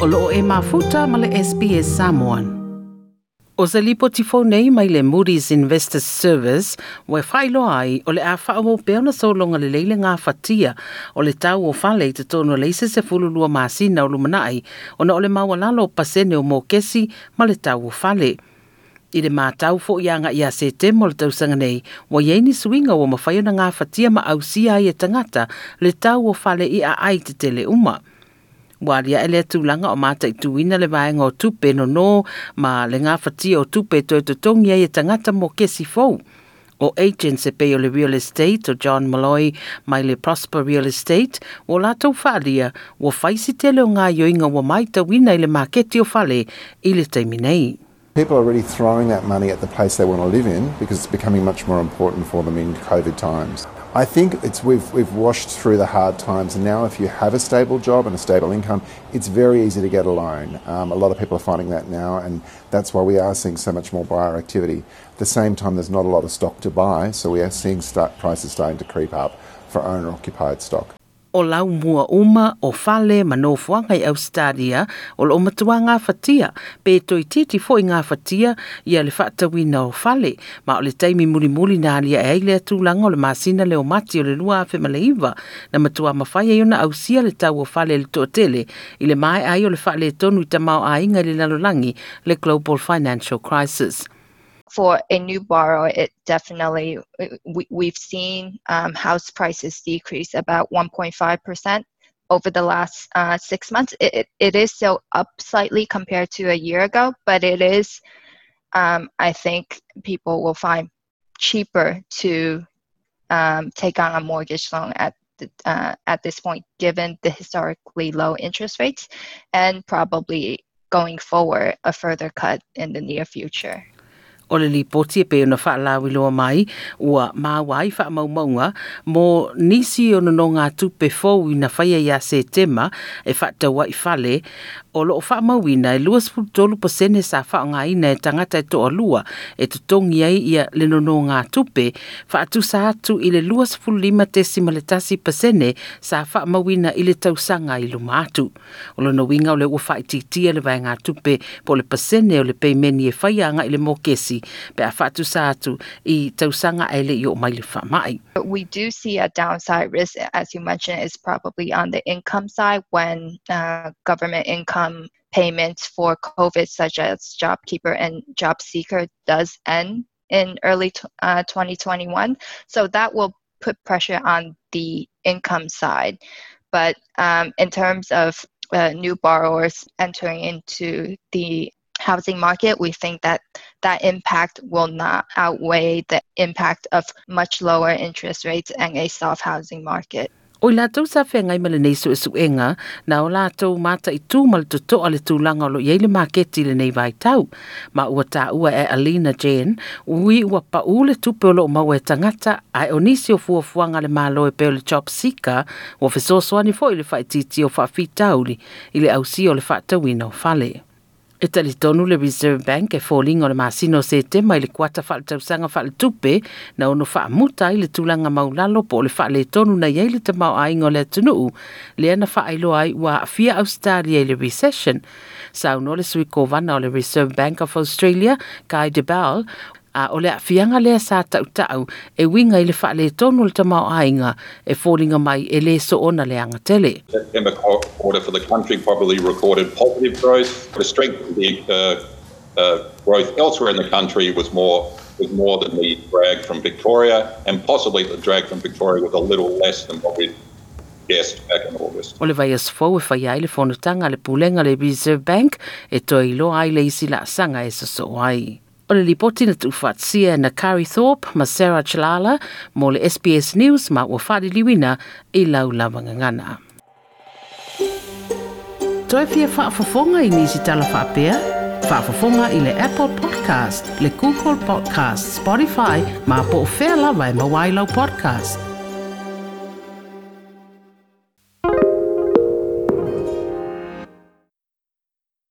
o loo e mafuta ma le SBS Samoan. O se lipo tifo nei mai le Moody's Investors Service, we whailo ai o le a wha o peona solonga le leile ngā fatia o le tau o whale te tono leise se fululua māsina o lumanai o na o le mawalalo pasene o mōkesi ma le tau o whale. I le mātau fo i anga i a se te mo le tausanga nei, wa yeini suinga o mawhaio na ngā fatia ma au sia ai e tangata le tau o whale i a ai te tele uma. Waria ele tūlanga o māta i tuina le vaenga o tupe no no, ma le ngā whatia o tupe to tongia i ai e tangata mo kesi fou. O agents e peo le real estate o John Malloy mai le Prosper Real Estate, o lātou whaalia, o whaisi tele o ngā yoinga o mai tawina i le māketi o whale i le teiminei. People are already throwing that money at the place they want to live in because it's becoming much more important for them in COVID times. I think it's we've we've washed through the hard times, and now if you have a stable job and a stable income, it's very easy to get a loan. Um, a lot of people are finding that now, and that's why we are seeing so much more buyer activity. At the same time, there's not a lot of stock to buy, so we are seeing start prices starting to creep up for owner-occupied stock. O lau mua uma o fale ma i Australia o lo matua ngā fatia pe toi titi fo i ngā fatia i le whaatawina o fale ma o le taimi muri muri nā lia e aile atu langa o le masina le o mati o le lua a whema iwa. Na matua mawhai e ona au sia le tau o fale le tō tele i le mai ai o le whale tonu i tamau a inga le lalolangi le Global Financial Crisis. For a new borrower, it definitely we, we've seen um, house prices decrease about 1.5% over the last uh, six months. It, it is still up slightly compared to a year ago, but it is, um, I think, people will find cheaper to um, take on a mortgage loan at uh, at this point, given the historically low interest rates, and probably going forward a further cut in the near future. o le lipoti e pe na wha lawi mai ua mawai wha maumaunga mo nisi o nono ngā tupe fōu i na whaia ia se tema e wha i fale o loo wha mawina e luas pūtolu pa sene sa wha ngā ina e tangata e toa lua e tutongi ai ia le nono ngā tupe wha atu sa atu i le luas pūtolu lima te simaletasi pa sene sa wha mawina i le tausanga i luma atu o lono winga o le ua wha i titia le vai ngā tupe po le pa sene o le peimeni e whaia ngā i le mokesi pe a i tausanga e le i o mai le. We do see a downside risk, as you mentioned, is probably on the income side when uh, government income payments for COVID, such as JobKeeper and JobSeeker, does end in early uh, 2021. So that will put pressure on the income side. But um, in terms of uh, new borrowers entering into the housing market, we think that that impact will not outweigh the impact of much lower interest rates and a soft housing market. O i lātou sa whea ngai mele nei su su enga, na o lātou mata i tū mal to to ale tūlanga lo iei le maketi le nei vai tau. Ma ua tā ua e Alina Jen, ui ua pa ule tupe o lo mau e tangata, ai o nisi o fua fuanga le malo e peo le chop sika, o fesosoani fo i le whai titi o whawhi tauri, i le au si o le whaatawina o fale. E tali tonu le Reserve Bank eh, e fōlinga o le masino se te mai le kuata wha tausanga wha le tupe na ono wha muta i le tūlanga maulalo po le wha le tonu na iei le te mau aingo le tunuu le ana wha ailo ai wa fia Australia i le recession. Sa uno le sui kovana o le Reserve Bank of Australia, Guy Debelle, a o le fianga lea sa tau tau e winga i le wha le tonu le tamau ainga e fōringa mai e le so ona le anga tele. September quarter for the country probably recorded positive growth. The strength of the uh, uh, growth elsewhere in the country was more was more than the drag from Victoria, and possibly the drag from Victoria was a little less than what we guessed back in August. O le vai as fau e whai ai le whanutanga le pulenga le Reserve Bank e toi ilo ai le isi la sanga e so ai. O le lipoti na tuwhatsia na Carrie Thorpe ma Sarah Chalala mo le SBS News ma ua whare liwina i lau lawangangana. Toi fia whaafafonga i nisi tala whaapea? Whaafafonga i le Apple Podcast, le Google Podcast, Spotify ma po o whea lawa e mawailau podcast.